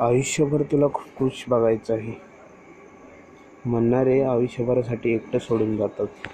आयुष्यभर तुला खूप खुश बघायचं आहे. म्हणणारे आयुष्यभरासाठी एकटं सोडून जातात.